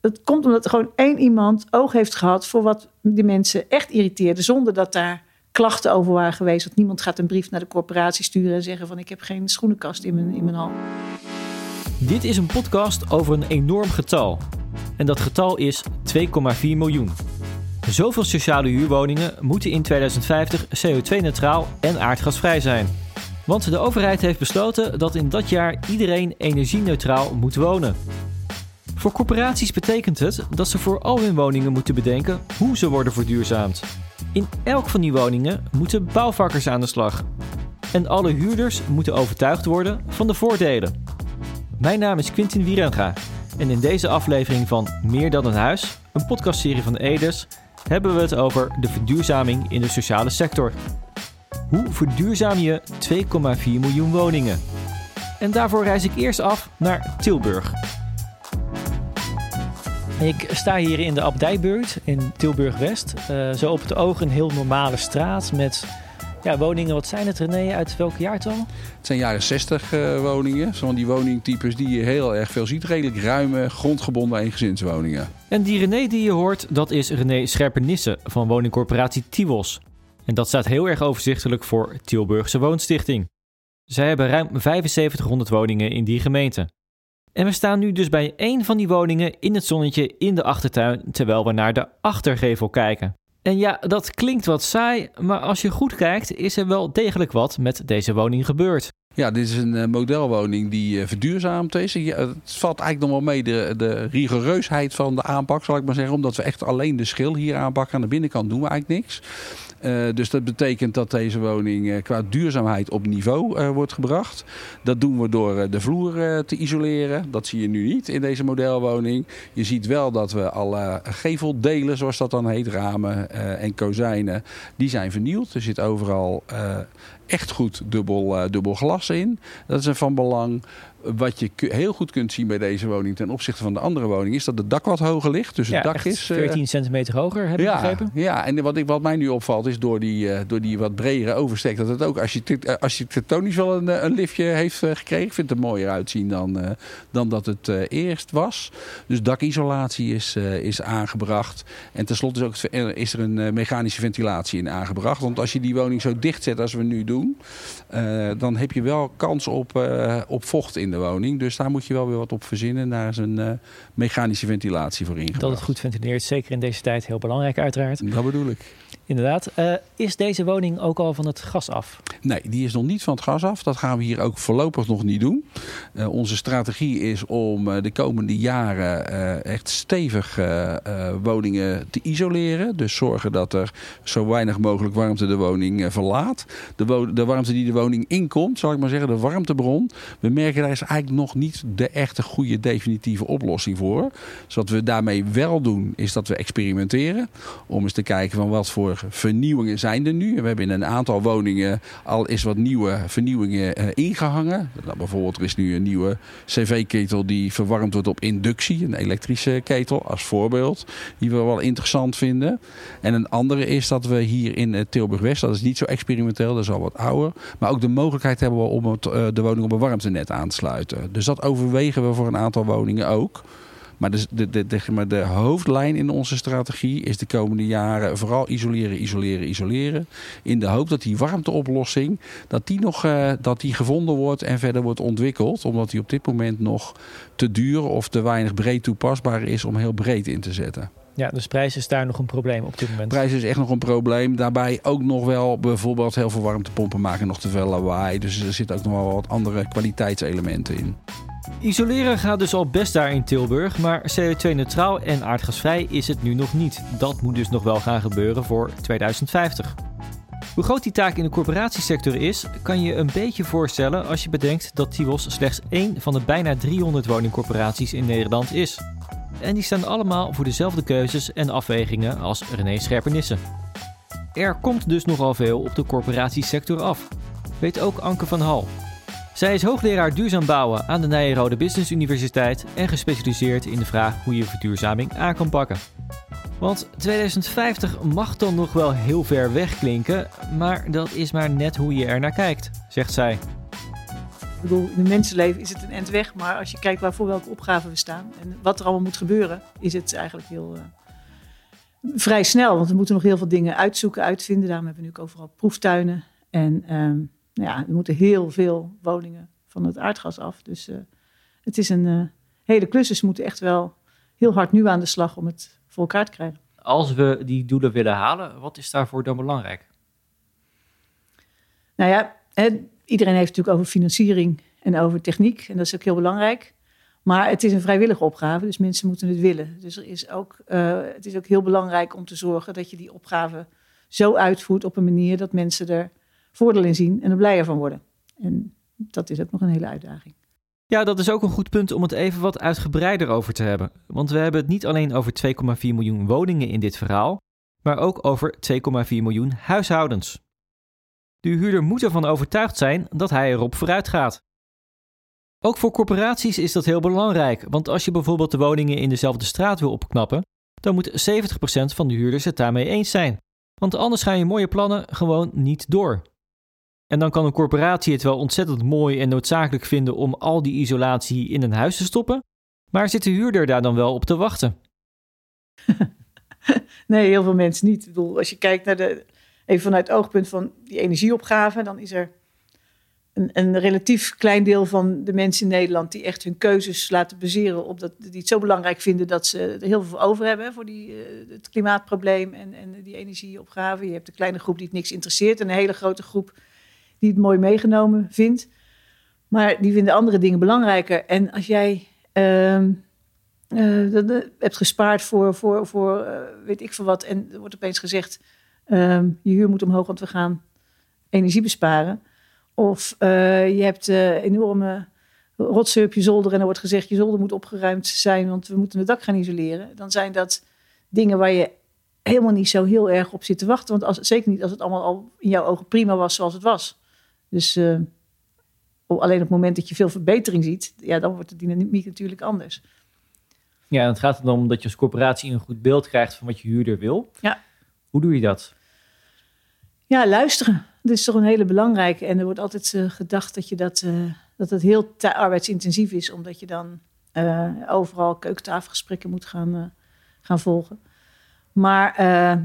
Het komt omdat er gewoon één iemand oog heeft gehad voor wat die mensen echt irriteerde, zonder dat daar klachten over waren geweest. Want niemand gaat een brief naar de corporatie sturen en zeggen van ik heb geen schoenenkast in mijn, in mijn hal. Dit is een podcast over een enorm getal. En dat getal is 2,4 miljoen. Zoveel sociale huurwoningen moeten in 2050 CO2-neutraal en aardgasvrij zijn. Want de overheid heeft besloten dat in dat jaar iedereen energie-neutraal moet wonen. Voor corporaties betekent het dat ze voor al hun woningen moeten bedenken hoe ze worden verduurzaamd. In elk van die woningen moeten bouwvakkers aan de slag. En alle huurders moeten overtuigd worden van de voordelen. Mijn naam is Quintin Wierenga en in deze aflevering van Meer dan een huis, een podcastserie van Edes, hebben we het over de verduurzaming in de sociale sector. Hoe verduurzaam je 2,4 miljoen woningen? En daarvoor reis ik eerst af naar Tilburg. Ik sta hier in de Abdijbuurt in Tilburg-West. Uh, zo op het oog een heel normale straat met ja, woningen. Wat zijn het, René? Uit welk jaartal? Het zijn jaren 60 uh, eh, woningen. Van die woningtypes die je heel erg veel ziet. Redelijk ruime, grondgebonden eengezinswoningen. En die René die je hoort, dat is René Scherpenisse van woningcorporatie Tiwos. En dat staat heel erg overzichtelijk voor Tilburgse Woonstichting. Zij hebben ruim 7500 woningen in die gemeente. En we staan nu dus bij één van die woningen in het zonnetje in de achtertuin, terwijl we naar de achtergevel kijken. En ja, dat klinkt wat saai, maar als je goed kijkt, is er wel degelijk wat met deze woning gebeurd. Ja, dit is een uh, modelwoning die uh, verduurzaamd is. Het valt eigenlijk nog wel mee de, de rigoureusheid van de aanpak, zal ik maar zeggen. Omdat we echt alleen de schil hier aanpakken. Aan de binnenkant doen we eigenlijk niks. Uh, dus dat betekent dat deze woning qua duurzaamheid op niveau wordt gebracht. Dat doen we door de vloer te isoleren. Dat zie je nu niet in deze modelwoning. Je ziet wel dat we alle geveldelen, zoals dat dan heet, ramen en kozijnen, die zijn vernieuwd. Er zit overal echt goed dubbel, dubbel glas in. Dat is van belang. Wat je heel goed kunt zien bij deze woning ten opzichte van de andere woning is dat het dak wat hoger ligt. Dus het dak is 14 uh, centimeter hoger, heb ik begrepen. Ja, en wat, ik, wat mij nu opvalt is door die, uh, door die wat bredere oversteek dat het ook architect, architectonisch wel een, een liftje heeft gekregen. Ik vind het er mooier uitzien dan, dan dat het eerst was. Dus dakisolatie is, is aangebracht. En tenslotte is, ook, is er een mechanische ventilatie in aangebracht. Want als je die woning zo dicht zet als we nu doen, dan heb je wel kans op, op vocht in de woning. Dus daar moet je wel weer wat op verzinnen. Daar is een uh, mechanische ventilatie voor ingebracht. Dat het goed ventileert, zeker in deze tijd, heel belangrijk uiteraard. Dat bedoel ik. Inderdaad. Uh, is deze woning ook al van het gas af? Nee, die is nog niet van het gas af. Dat gaan we hier ook voorlopig nog niet doen. Uh, onze strategie is om uh, de komende jaren echt stevig woningen te isoleren. Dus zorgen dat er zo weinig mogelijk warmte de woning verlaat. De, de, warmte die de woning inkomt, zal ik maar zeggen, de warmtebron. We merken daar is eigenlijk nog niet de echte goede definitieve oplossing voor. Dus wat we daarmee wel doen, is dat we experimenteren. Om eens te kijken van wat voor vernieuwingen zijn er nu. We hebben in een aantal woningen al eens wat nieuwe vernieuwingen uh, ingehangen. Nou, bijvoorbeeld er is nu een nieuwe cv-ketel die verwarmd wordt op inductie. Een elektrische ketel als voorbeeld. Die we wel interessant vinden. En een andere is dat we hier in uh, Tilburg-West, dat is niet zo experimenteel, dat is al wat ouder. Maar ook de mogelijkheid hebben we om uh, de woning op een warmtenet aan te sluiten. Dus dat overwegen we voor een aantal woningen ook. Maar de, de, de, de, maar de hoofdlijn in onze strategie is de komende jaren vooral isoleren, isoleren, isoleren. In de hoop dat die warmteoplossing dat die nog uh, dat die gevonden wordt en verder wordt ontwikkeld. Omdat die op dit moment nog te duur of te weinig breed toepasbaar is om heel breed in te zetten. Ja, dus prijs is daar nog een probleem op dit moment. Prijs is echt nog een probleem. Daarbij ook nog wel bijvoorbeeld heel veel warmtepompen maken nog te veel lawaai. Dus er zitten ook nog wel wat andere kwaliteitselementen in. Isoleren gaat dus al best daar in Tilburg, maar CO2-neutraal en aardgasvrij is het nu nog niet. Dat moet dus nog wel gaan gebeuren voor 2050. Hoe groot die taak in de corporatiesector is, kan je een beetje voorstellen als je bedenkt dat Tivos slechts één van de bijna 300 woningcorporaties in Nederland is. En die staan allemaal voor dezelfde keuzes en afwegingen als René Scherpernisse. Er komt dus nogal veel op de corporatiesector af. Weet ook Anke van Hal, zij is hoogleraar duurzaam bouwen aan de Nijrode Business Universiteit en gespecialiseerd in de vraag hoe je verduurzaming aan kan pakken. Want 2050 mag dan nog wel heel ver weg klinken, maar dat is maar net hoe je er naar kijkt, zegt zij. Ik bedoel, in de mensenleven is het een end weg. Maar als je kijkt waar voor welke opgave we staan en wat er allemaal moet gebeuren, is het eigenlijk heel uh, vrij snel. Want we moeten nog heel veel dingen uitzoeken, uitvinden. Daarom hebben we nu ook overal proeftuinen. En uh, ja, er moeten heel veel woningen van het aardgas af. Dus uh, het is een uh, hele klus. Dus we moeten echt wel heel hard nu aan de slag om het voor elkaar te krijgen. Als we die doelen willen halen, wat is daarvoor dan belangrijk? Nou ja, hè, iedereen heeft natuurlijk over financiering en over techniek. En dat is ook heel belangrijk. Maar het is een vrijwillige opgave, dus mensen moeten het willen. Dus er is ook, uh, het is ook heel belangrijk om te zorgen dat je die opgave zo uitvoert op een manier dat mensen er voordeel in zien en er blijer van worden. En dat is ook nog een hele uitdaging. Ja, dat is ook een goed punt om het even wat uitgebreider over te hebben. Want we hebben het niet alleen over 2,4 miljoen woningen in dit verhaal, maar ook over 2,4 miljoen huishoudens. De huurder moet ervan overtuigd zijn dat hij erop vooruit gaat. Ook voor corporaties is dat heel belangrijk, want als je bijvoorbeeld de woningen in dezelfde straat wil opknappen, dan moet 70% van de huurders het daarmee eens zijn. Want anders gaan je mooie plannen gewoon niet door. En dan kan een corporatie het wel ontzettend mooi en noodzakelijk vinden om al die isolatie in een huis te stoppen, maar zit de huurder daar dan wel op te wachten? nee, heel veel mensen niet. Ik bedoel, als je kijkt naar de, even vanuit het oogpunt van die energieopgave, dan is er een, een, relatief klein deel van de mensen in Nederland die echt hun keuzes laten baseren op dat die het zo belangrijk vinden dat ze er heel veel over hebben voor die, uh, het klimaatprobleem en, en die energieopgave. Je hebt een kleine groep die het niks interesseert en een hele grote groep die het mooi meegenomen vindt. Maar die vinden andere dingen belangrijker. En als jij uh, uh, dat, hebt gespaard voor, voor, voor uh, weet ik veel wat, en er wordt opeens gezegd: ehm, je huur moet omhoog, want we gaan energie besparen. Of eh, je hebt enorme rotzooi op je zolder en er wordt gezegd: je zolder moet opgeruimd zijn, want we moeten het dak gaan isoleren. Dan zijn dat dingen waar je helemaal niet zo heel erg op zit te wachten. Want als, zeker niet als het allemaal al in jouw ogen prima was zoals het was. Dus uh, alleen op het moment dat je veel verbetering ziet, ja, dan wordt de dynamiek natuurlijk anders. Ja, en het gaat erom dat je als corporatie een goed beeld krijgt van wat je huurder wil. Ja. Hoe doe je dat? Ja, luisteren. Dat is toch een hele belangrijke. En er wordt altijd uh, gedacht dat, je dat, uh, dat het heel arbeidsintensief is, omdat je dan overal keukentafelgesprekken moet gaan, gaan volgen. Maar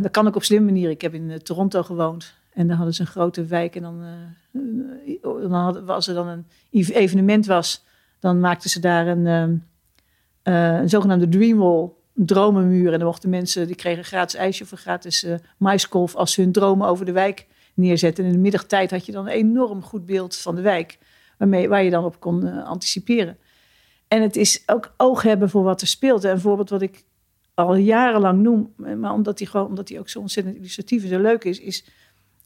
dat kan ook op slimme manier. Ik heb in Toronto gewoond. En dan hadden ze een grote wijk. En dan, uh, dan als er dan een evenement was, dan maakten ze daar een, uh, een zogenaamde dreamwall, een dromenmuur. En dan mochten mensen, die kregen gratis ijsje of gratis uh, maiskolf als ze hun dromen over de wijk neerzetten. En in de middagtijd had je dan een enorm goed beeld van de wijk, waarmee, waar je dan op kon anticiperen. En het is ook oog hebben voor wat er speelt. En een voorbeeld wat ik al jarenlang noem, maar omdat hij gewoon, omdat hij ook zo ontzettend illustratief en zo leuk is, is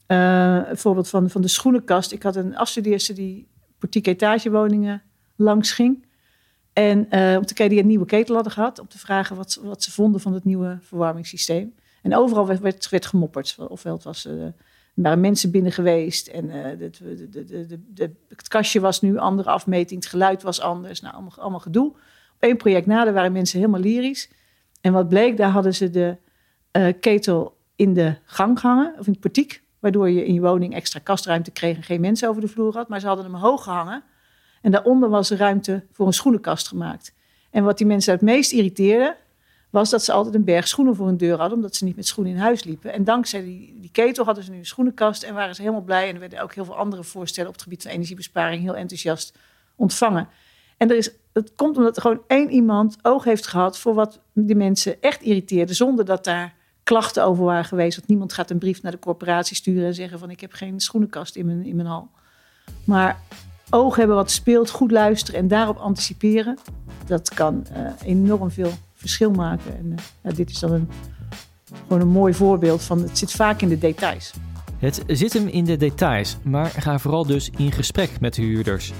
uh, voorbeeld van, van de schoenenkast. Ik had een afstudeerster die boutique etagewoningen langs ging. En uh, om te kijken die een nieuwe ketel hadden gehad. Om te vragen wat, wat ze vonden van het nieuwe verwarmingssysteem. En overal werd, werd, gemopperd. Ofwel het was, er waren mensen binnen geweest. En de, de, de, het kastje was nu andere afmeting. Het geluid was anders. Nou, allemaal, allemaal gedoe. Op één project na waren mensen helemaal lyrisch. En wat bleek, daar hadden ze de ketel in de gang gehangen. Of in het portiek Waardoor je in je woning extra kastruimte kreeg en geen mensen over de vloer had. Maar ze hadden hem hoog gehangen. En daaronder was ruimte voor een schoenenkast gemaakt. En wat die mensen het meest irriteerde, was dat ze altijd een berg schoenen voor hun deur hadden, omdat ze niet met schoenen in huis liepen. En dankzij die, die ketel hadden ze nu een schoenenkast en waren ze helemaal blij. En er werden ook heel veel andere voorstellen op het gebied van energiebesparing heel enthousiast ontvangen. En er is, het komt omdat er gewoon één iemand oog heeft gehad voor wat die mensen echt irriteerde, zonder dat daar klachten over waren geweest. Want niemand gaat een brief naar de corporatie sturen en zeggen van ik heb geen schoenenkast in mijn, in mijn hal. Maar oog hebben wat speelt, goed luisteren en daarop anticiperen. Dat kan uh, enorm veel verschil maken. En uh, dit is dan een, gewoon een mooi voorbeeld van het zit vaak in de details. Het zit hem in de details, maar ga vooral dus in gesprek met de huurders.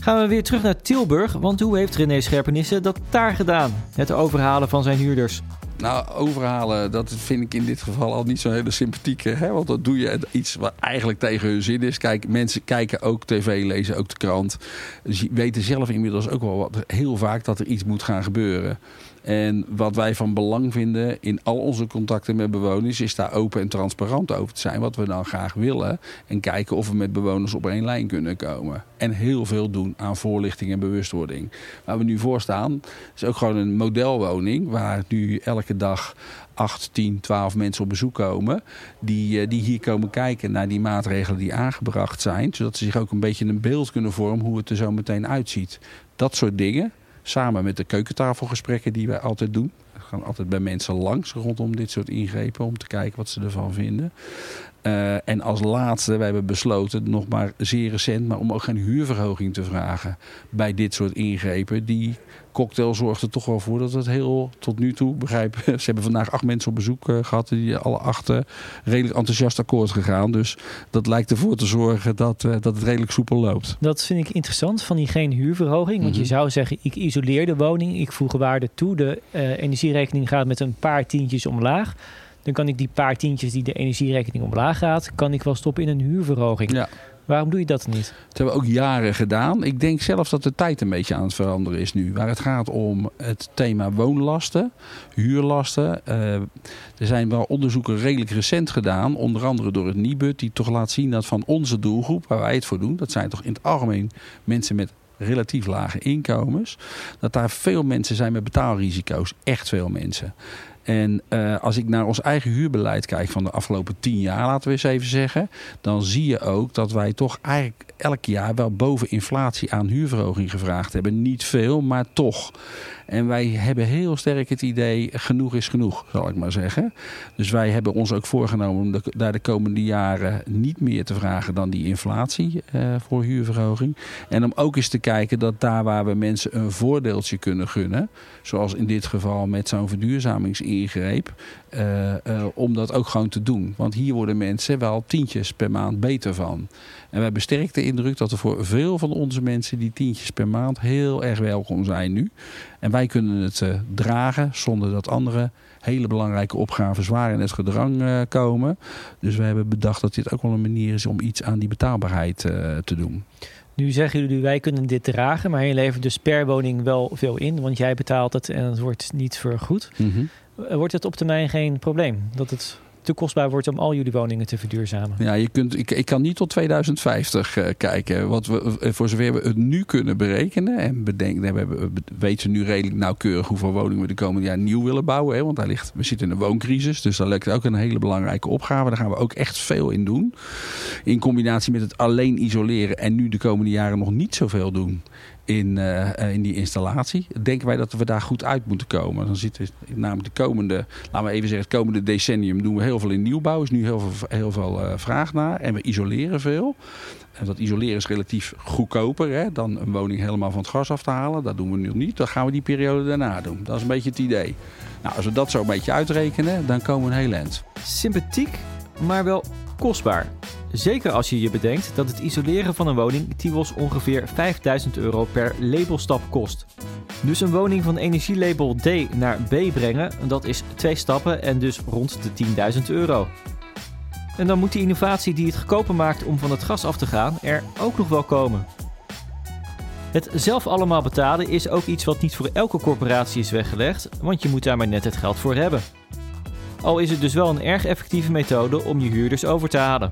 Gaan we weer terug naar Tilburg, want hoe heeft René Scherpenisse dat daar gedaan? Het overhalen van zijn huurders. Nou, overhalen, dat vind ik in dit geval al niet zo'n hele sympathieke. Hè? Want dat doe je iets wat eigenlijk tegen hun zin is. Kijk, mensen kijken ook tv, lezen ook de krant. Dus weten zelf inmiddels ook wel wat, heel vaak dat er iets moet gaan gebeuren. En wat wij van belang vinden in al onze contacten met bewoners, is daar open en transparant over te zijn. Wat we dan graag willen. En kijken of we met bewoners op één lijn kunnen komen. En heel veel doen aan voorlichting en bewustwording. Waar we nu voor staan, is ook gewoon een modelwoning. Waar nu elke dag 8, 10, 12 mensen op bezoek komen. Die, eh, die hier komen kijken naar die maatregelen die aangebracht zijn. Zodat ze zich ook een beetje een beeld kunnen vormen hoe het er zo meteen uitziet. Dat soort dingen. Samen met de keukentafelgesprekken die wij altijd doen. Gaan altijd bij mensen langs rondom dit soort ingrepen. Om te kijken wat ze ervan vinden. Uh, en als laatste, wij hebben besloten, nog maar zeer recent, maar om ook geen huurverhoging te vragen bij dit soort ingrepen. Die cocktail zorgt er toch wel voor dat het heel tot nu toe, begrijp Ze hebben vandaag acht mensen op bezoek uh, gehad. Die alle acht uh, redelijk enthousiast akkoord gegaan. Dus dat lijkt ervoor te zorgen dat, dat het redelijk soepel loopt. Dat vind ik interessant van die geen huurverhoging. Want mm -hmm. je zou zeggen, ik isoleer de woning, ik voeg waarde toe. De energierekening gaat met een paar tientjes omlaag. Dan kan ik die paar tientjes die de energierekening omlaag gaat, kan ik wel stoppen in een huurverhoging. Ja. Waarom doe je dat niet? Dat hebben we ook jaren gedaan. Ik denk zelfs dat de tijd een beetje aan het veranderen is nu. Waar het gaat om het thema woonlasten, huurlasten. Uh, er zijn wel onderzoeken redelijk recent gedaan. Onder andere door het Nibud. Die toch laat zien dat van onze doelgroep, waar wij het voor doen. Dat zijn toch in het algemeen mensen met relatief lage inkomens. Dat daar veel mensen zijn met betaalrisico's. Echt veel mensen. En uh, als ik naar ons eigen huurbeleid kijk van de afgelopen tien jaar, laten we eens even zeggen. Dan zie je ook dat wij toch eigenlijk elk jaar wel boven inflatie aan huurverhoging gevraagd hebben. Niet veel, maar toch. En wij hebben heel sterk het idee, genoeg is genoeg, zal ik maar zeggen. Dus wij hebben ons ook voorgenomen om daar de komende jaren niet meer te vragen dan die inflatie uh, voor huurverhoging. En om ook eens te kijken dat daar waar we mensen een voordeeltje kunnen gunnen, zoals in dit geval met zo'n verduurzamingsingreep, uh, uh, om dat ook gewoon te doen. Want hier worden mensen wel tientjes per maand beter van. En we hebben sterk de indruk dat er voor veel van onze mensen die tientjes per maand heel erg welkom zijn nu. En wij kunnen het uh, dragen zonder dat andere hele belangrijke opgaven zwaar in het gedrang komen. Dus we hebben bedacht dat dit ook wel een manier is om iets aan die betaalbaarheid te doen. Nu zeggen jullie, wij kunnen dit dragen, maar je levert dus per woning wel veel in, want jij betaalt het en het wordt niet vergoed. Mhm. Mm -hmm. Wordt het op termijn geen probleem dat het te kostbaar wordt om al jullie woningen te verduurzamen? Ja, je kunt, ik, ik kan niet tot 2050 uh, kijken. Wat we, voor zover we het nu kunnen berekenen en bedenken, we, we weten nu redelijk nauwkeurig hoeveel woningen we de komende jaar nieuw willen bouwen. Hè, want daar ligt, we zitten in een wooncrisis, dus daar ligt ook een hele belangrijke opgave. Daar gaan we ook echt veel in doen. In combinatie met het alleen isoleren en nu de komende jaren nog niet zoveel doen in, uh, in die installatie. Denken wij dat we daar goed uit moeten komen. Dan zitten namelijk de komende, laten we even zeggen, het komende decennium doen we heel veel in nieuwbouw. Is nu heel veel, heel veel uh, vraag naar. En we isoleren veel. En dat isoleren is relatief goedkoper hè, dan een woning helemaal van het gas af te halen. Dat doen we nu niet. Dan gaan we die periode daarna doen. Dat is een beetje het idee. Nou, als we dat zo een beetje uitrekenen, dan komen we een heel eind. Sympathiek, maar wel kostbaar. Zeker als je je bedenkt dat het isoleren van een woning TIWOS ongeveer 5000 euro per labelstap kost. Dus een woning van energielabel D naar B brengen, dat is twee stappen en dus rond de 10.000 euro. En dan moet die innovatie die het goedkoper maakt om van het gas af te gaan er ook nog wel komen. Het zelf allemaal betalen is ook iets wat niet voor elke corporatie is weggelegd, want je moet daar maar net het geld voor hebben. Al is het dus wel een erg effectieve methode om je huurders over te halen.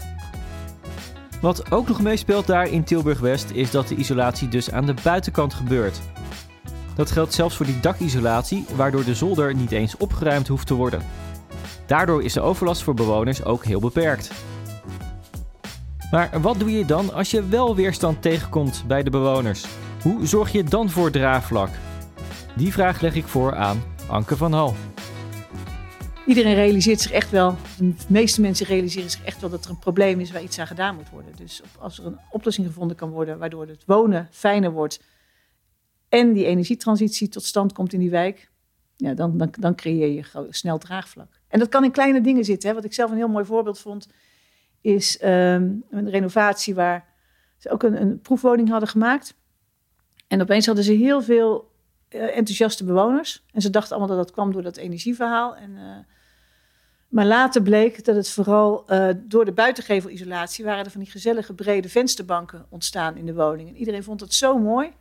Wat ook nog meespeelt daar in Tilburg-West is dat de isolatie dus aan de buitenkant gebeurt. Dat geldt zelfs voor die dakisolatie, waardoor de zolder niet eens opgeruimd hoeft te worden. Daardoor is de overlast voor bewoners ook heel beperkt. Maar wat doe je dan als je wel weerstand tegenkomt bij de bewoners? Hoe zorg je dan voor draagvlak? Die vraag leg ik voor aan Anke van Hal. Iedereen realiseert zich echt wel, de meeste mensen realiseren zich echt wel dat er een probleem is waar iets aan gedaan moet worden. Dus als er een oplossing gevonden kan worden waardoor het wonen fijner wordt en die energietransitie tot stand komt in die wijk, ja, dan, dan, dan creëer je snel draagvlak. En dat kan in kleine dingen zitten. Hè. Wat ik zelf een heel mooi voorbeeld vond, is um, een renovatie waar ze ook een, een proefwoning hadden gemaakt. En opeens hadden ze heel veel enthousiaste bewoners. En ze dachten allemaal dat dat kwam door dat energieverhaal. En, uh, maar later bleek dat het vooral uh, door de buitengevelisolatie... waren er van die gezellige brede vensterbanken ontstaan in de woning. En iedereen vond het zo mooi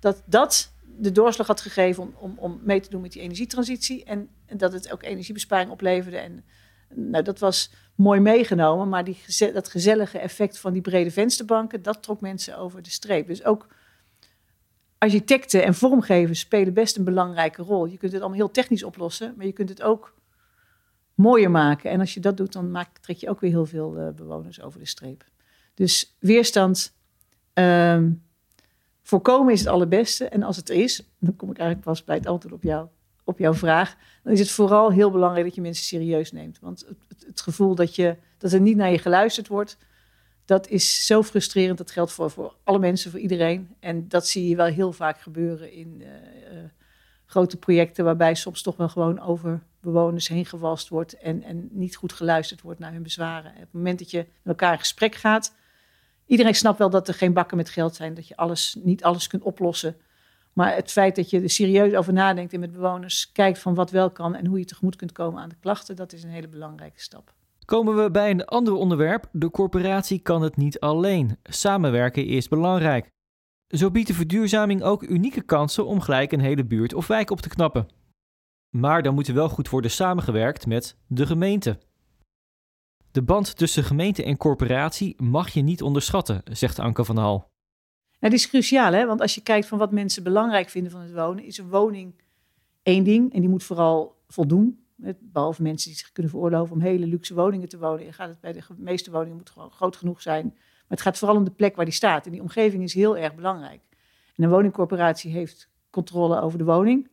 dat dat de doorslag had gegeven om, om, om mee te doen met die energietransitie. En, en dat het ook energiebesparing opleverde. En nou, dat was mooi meegenomen. Maar die, dat gezellige effect van die brede vensterbanken, dat trok mensen over de streep. Dus ook architecten en vormgevers spelen best een belangrijke rol. Je kunt het allemaal heel technisch oplossen, maar je kunt het ook mooier maken. En als je dat doet, dan maak, trek je ook weer heel veel uh, bewoners over de streep. Dus weerstand ehm, voorkomen is het allerbeste. En als het er is, dan kom ik eigenlijk pas bij het antwoord op, jou, op jouw vraag. Dan is het vooral heel belangrijk dat je mensen serieus neemt. Want het, het, het gevoel dat, je, dat er niet naar je geluisterd wordt, dat is zo frustrerend. Dat geldt voor, voor alle mensen, voor iedereen. En dat zie je wel heel vaak gebeuren in uh, uh, grote projecten, waarbij soms toch wel gewoon over bewoners heen gewalst wordt en, en niet goed geluisterd wordt naar hun bezwaren. Op het moment dat je met elkaar in gesprek gaat, iedereen snapt wel dat er geen bakken met geld zijn, dat je alles, niet alles kunt oplossen. Maar het feit dat je er serieus over nadenkt en met bewoners kijkt van wat wel kan en hoe je tegemoet kunt komen aan de klachten, dat is een hele belangrijke stap. Komen we bij een ander onderwerp. De corporatie kan het niet alleen. Samenwerken is belangrijk. Zo biedt de verduurzaming ook unieke kansen om gelijk een hele buurt of wijk op te knappen. Maar dan moet er wel goed worden samengewerkt met de gemeente. De band tussen gemeente en corporatie mag je niet onderschatten, zegt Anke van Hal. Het is cruciaal, hè? want als je kijkt van wat mensen belangrijk vinden van het wonen, is een woning één ding en die moet vooral voldoen. Behalve mensen die zich kunnen veroorloven om hele luxe woningen te wonen. Gaat het bij de meeste woningen moet gewoon groot genoeg zijn. Maar het gaat vooral om de plek waar die staat. En die omgeving is heel erg belangrijk. En een woningcorporatie heeft controle over de woning.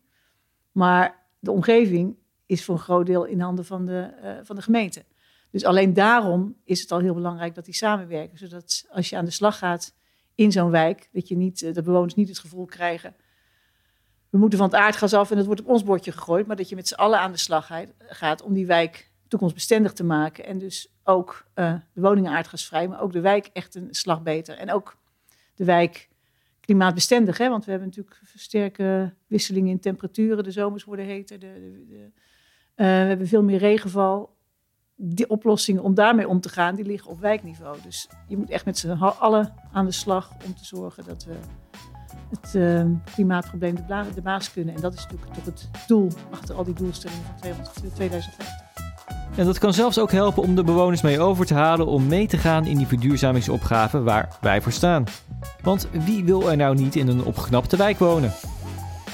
Maar de omgeving is voor een groot deel in handen van de, uh, van de gemeente. Dus alleen daarom is het al heel belangrijk dat die samenwerken. Zodat als je aan de slag gaat in zo'n wijk, dat, je niet, uh, de bewoners niet het gevoel krijgen we moeten van het aardgas af en het wordt op ons bordje gegooid. Maar dat je met z'n allen aan de slag gaat om die wijk toekomstbestendig te maken. En dus ook uh, de woningen aardgasvrij, maar ook de wijk echt een slag beter. En ook de wijk klimaatbestendig. Hè? Want we hebben natuurlijk sterke wisselingen in temperaturen. De zomers worden heter. De, de, uh, we hebben veel meer regenval. Die oplossingen om daarmee om te gaan, die liggen op wijkniveau. Dus je moet echt met z'n allen aan de slag om te zorgen dat we het uh, klimaatprobleem de, de baas kunnen. En dat is natuurlijk toch het doel achter al die doelstellingen van 2050. En dat kan zelfs ook helpen om de bewoners mee over te halen om mee te gaan in die verduurzamingsopgave waar wij voor staan. Want wie wil er nou niet in een opgeknapte wijk wonen?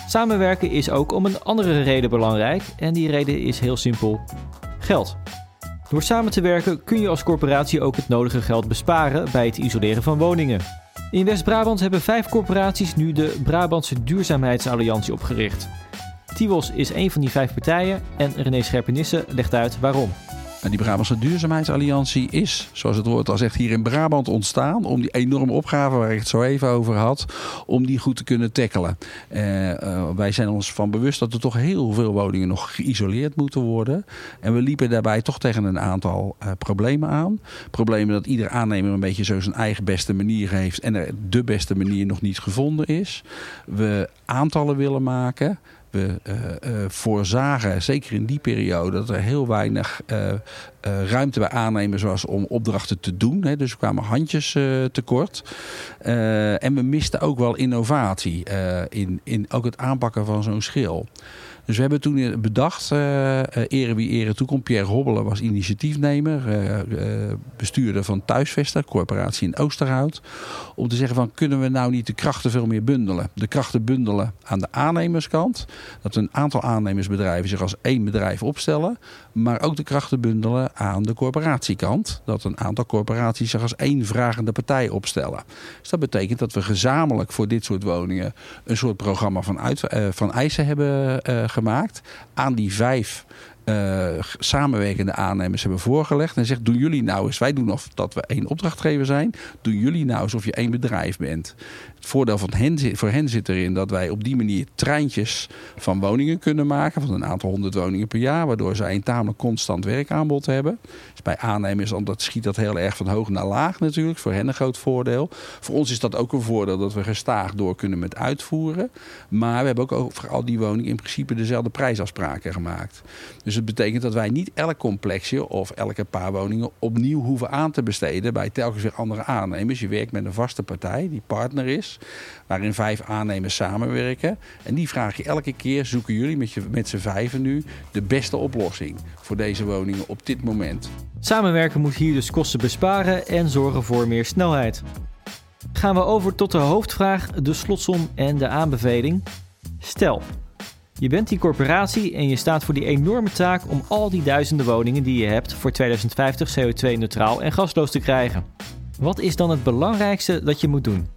Samenwerken is ook om een andere reden belangrijk en die reden is heel simpel: geld. Door samen te werken kun je als corporatie ook het nodige geld besparen bij het isoleren van woningen. In West-Brabant hebben vijf corporaties nu de Brabantse Duurzaamheidsalliantie opgericht. Tivos is een van die vijf partijen en René Scherpenisse legt uit waarom. Die Brabantse Duurzaamheidsalliantie is, zoals het woord al zegt, hier in Brabant ontstaan. Om die enorme opgave waar ik het zo even over had, om die goed te kunnen tackelen. Uh, uh, wij zijn ons van bewust dat er toch heel veel woningen nog geïsoleerd moeten worden. En we liepen daarbij toch tegen een aantal uh, problemen aan. Problemen dat ieder aannemer een beetje zo zijn eigen beste manier heeft. En er de beste manier nog niet gevonden is. We aantallen willen maken we uh, uh, voorzagen, zeker in die periode, dat er heel weinig uh, ruimte bij aannemers was om opdrachten te doen. Hè. Dus we kwamen handjes tekort. en we misten ook wel innovatie in, in ook het aanpakken van zo'n schil. Dus we hebben toen bedacht, uh, ere wie ere toekomt. Pierre Hobbelen was initiatiefnemer, bestuurder van Thuisvester, corporatie in Oosterhout. Om te zeggen van, kunnen we nou niet de krachten veel meer bundelen? De krachten bundelen aan de aannemerskant. Dat een aantal aannemersbedrijven zich als één bedrijf opstellen. Maar ook de krachten bundelen aan de corporatiekant. Dat een aantal corporaties zich als één vragende partij opstellen. Dus dat betekent dat we gezamenlijk voor dit soort woningen een soort programma van, uit, van eisen hebben gemaakt aan die vijf uh, samenwerkende aannemers hebben voorgelegd. En zegt, doen jullie nou eens, wij doen of dat we één opdrachtgever zijn. Doen jullie nou alsof je één bedrijf bent. Het voordeel van voor hen zit erin dat wij op die manier treintjes van woningen kunnen maken. Van een aantal honderd woningen per jaar. Waardoor zij een tamelijk constant werkaanbod hebben. Dus bij aannemers dat schiet dat heel erg van hoog naar laag natuurlijk. Voor hen een groot voordeel. Voor ons is dat ook een voordeel dat we gestaag door kunnen met uitvoeren. Maar we hebben ook voor al die woningen in principe dezelfde prijsafspraken gemaakt. Dus Dus het betekent dat wij niet elk complexje of elke paar woningen opnieuw hoeven aan te besteden bij telkens weer andere aannemers. Je werkt met een vaste partij die partner is, waarin vijf aannemers samenwerken. En die vraag je elke keer, zoeken jullie met, met z'n vijven nu de beste oplossing voor deze woningen op dit moment. Samenwerken moet hier dus kosten besparen en zorgen voor meer snelheid. Gaan we over tot de hoofdvraag, de slotsom en de aanbeveling. Stel, je bent die corporatie en je staat voor die enorme taak om al die duizenden woningen die je hebt voor 2050 CO2-neutraal en gasloos te krijgen. Wat is dan het belangrijkste dat je moet doen?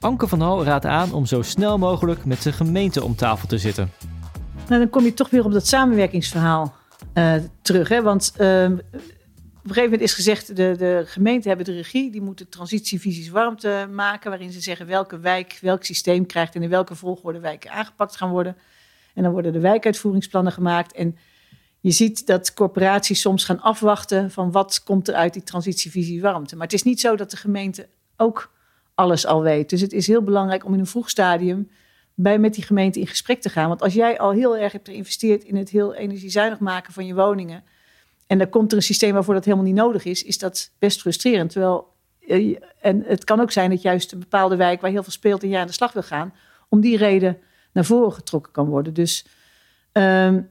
Anke van Hal raadt aan om zo snel mogelijk met de gemeente om tafel te zitten. Nou, dan kom je toch weer op dat samenwerkingsverhaal uh, terug. Hè? Want uh, op een gegeven moment is gezegd, de, de gemeenten hebben de regie, die moeten transitievisies warmte maken, waarin ze zeggen welke wijk welk systeem krijgt en in welke volgorde wijken aangepakt gaan worden. En dan worden de wijkuitvoeringsplannen gemaakt. En je ziet dat corporaties soms gaan afwachten van wat komt er uit die transitievisie warmte. Maar het is niet zo dat de gemeente ook alles al weet. Dus het is heel belangrijk om in een vroeg stadium bij, met die gemeente in gesprek te gaan. Want als jij al heel erg hebt geïnvesteerd in het heel energiezuinig maken van je woningen en dan komt er een systeem waarvoor dat helemaal niet nodig is, is dat best frustrerend. Terwijl, eh, en het kan ook zijn dat juist een bepaalde wijk waar heel veel speelt en jij aan de slag wil gaan, om die reden naar voren getrokken kan worden. Dus um,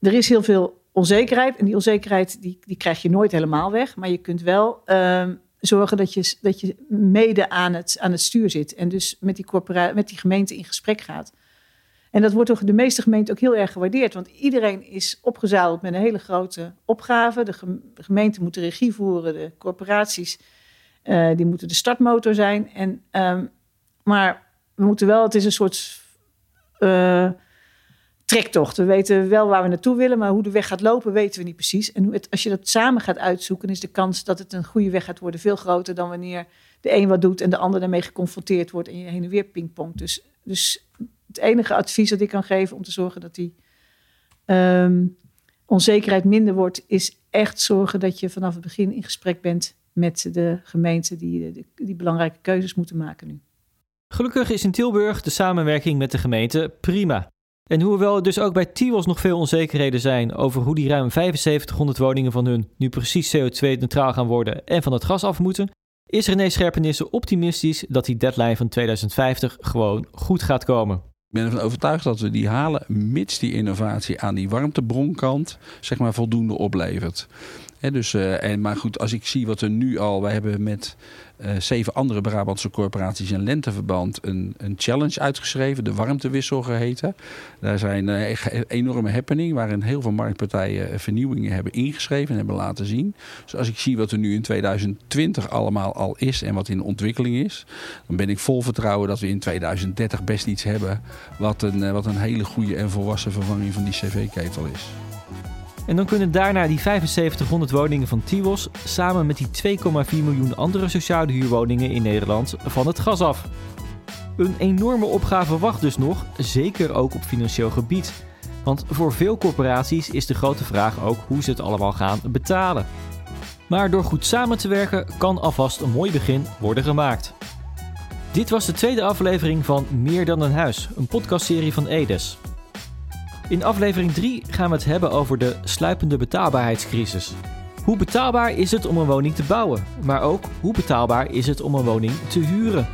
er is heel veel onzekerheid. En die onzekerheid die, die krijg je nooit helemaal weg. Maar je kunt wel um, zorgen dat je, dat je mede aan het, aan het stuur zit. En dus met die, met die gemeente in gesprek gaat. En dat wordt door de meeste gemeenten ook heel erg gewaardeerd. Want iedereen is opgezadeld met een hele grote opgave. De gemeente moet de regie voeren, de corporaties uh, die moeten de startmotor zijn. En, um, maar we moeten wel, het is een soort uh, trektocht. We weten wel waar we naartoe willen, maar hoe de weg gaat lopen weten we niet precies. En als je dat samen gaat uitzoeken, is de kans dat het een goede weg gaat worden veel groter dan wanneer de een wat doet en de ander daarmee geconfronteerd wordt en je heen en weer pingpongt. Dus, dus het enige advies dat ik kan geven om te zorgen dat die um, onzekerheid minder wordt, is echt zorgen dat je vanaf het begin in gesprek bent met de gemeenten die, die belangrijke keuzes moeten maken nu. Gelukkig is in Tilburg de samenwerking met de gemeente prima. En hoewel er dus ook bij Tiwos nog veel onzekerheden zijn over hoe die ruim 7500 woningen van hun nu precies CO2-neutraal gaan worden en van het gas af moeten, is René Scherpenissen optimistisch dat die deadline van 2050 gewoon goed gaat komen. Ik ben ervan overtuigd dat we die halen, mits die innovatie aan die warmtebronkant zeg maar voldoende oplevert dus, uh, en, maar goed, als ik zie wat er nu al... Wij hebben met uh, zeven andere Brabantse corporaties in lenteverband... Een, een challenge uitgeschreven, de warmtewissel geheten. Daar zijn uh, enorme happening... waarin heel veel marktpartijen vernieuwingen hebben ingeschreven... en hebben laten zien. Dus als ik zie wat er nu in 2020 allemaal al is... en wat in ontwikkeling is... dan ben ik vol vertrouwen dat we in 2030 best iets hebben... wat een, wat een hele goede en volwassen vervanging van die cv-ketel is. En dan kunnen daarna die 7500 woningen van Tiwos samen met die 2,4 miljoen andere sociale huurwoningen in Nederland van het gas af. Een enorme opgave wacht dus nog, zeker ook op financieel gebied. Want voor veel corporaties is de grote vraag ook hoe ze het allemaal gaan betalen. Maar door goed samen te werken kan alvast een mooi begin worden gemaakt. Dit was de tweede aflevering van Meer dan een huis, een podcastserie van Edes. In aflevering 3 gaan we het hebben over de sluipende betaalbaarheidscrisis. Hoe betaalbaar is het om een woning te bouwen? Maar ook hoe betaalbaar is het om een woning te huren?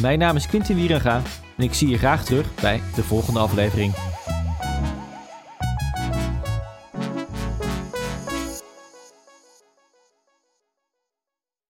Mijn naam is Quintin Wierenga en ik zie je graag terug bij de volgende aflevering.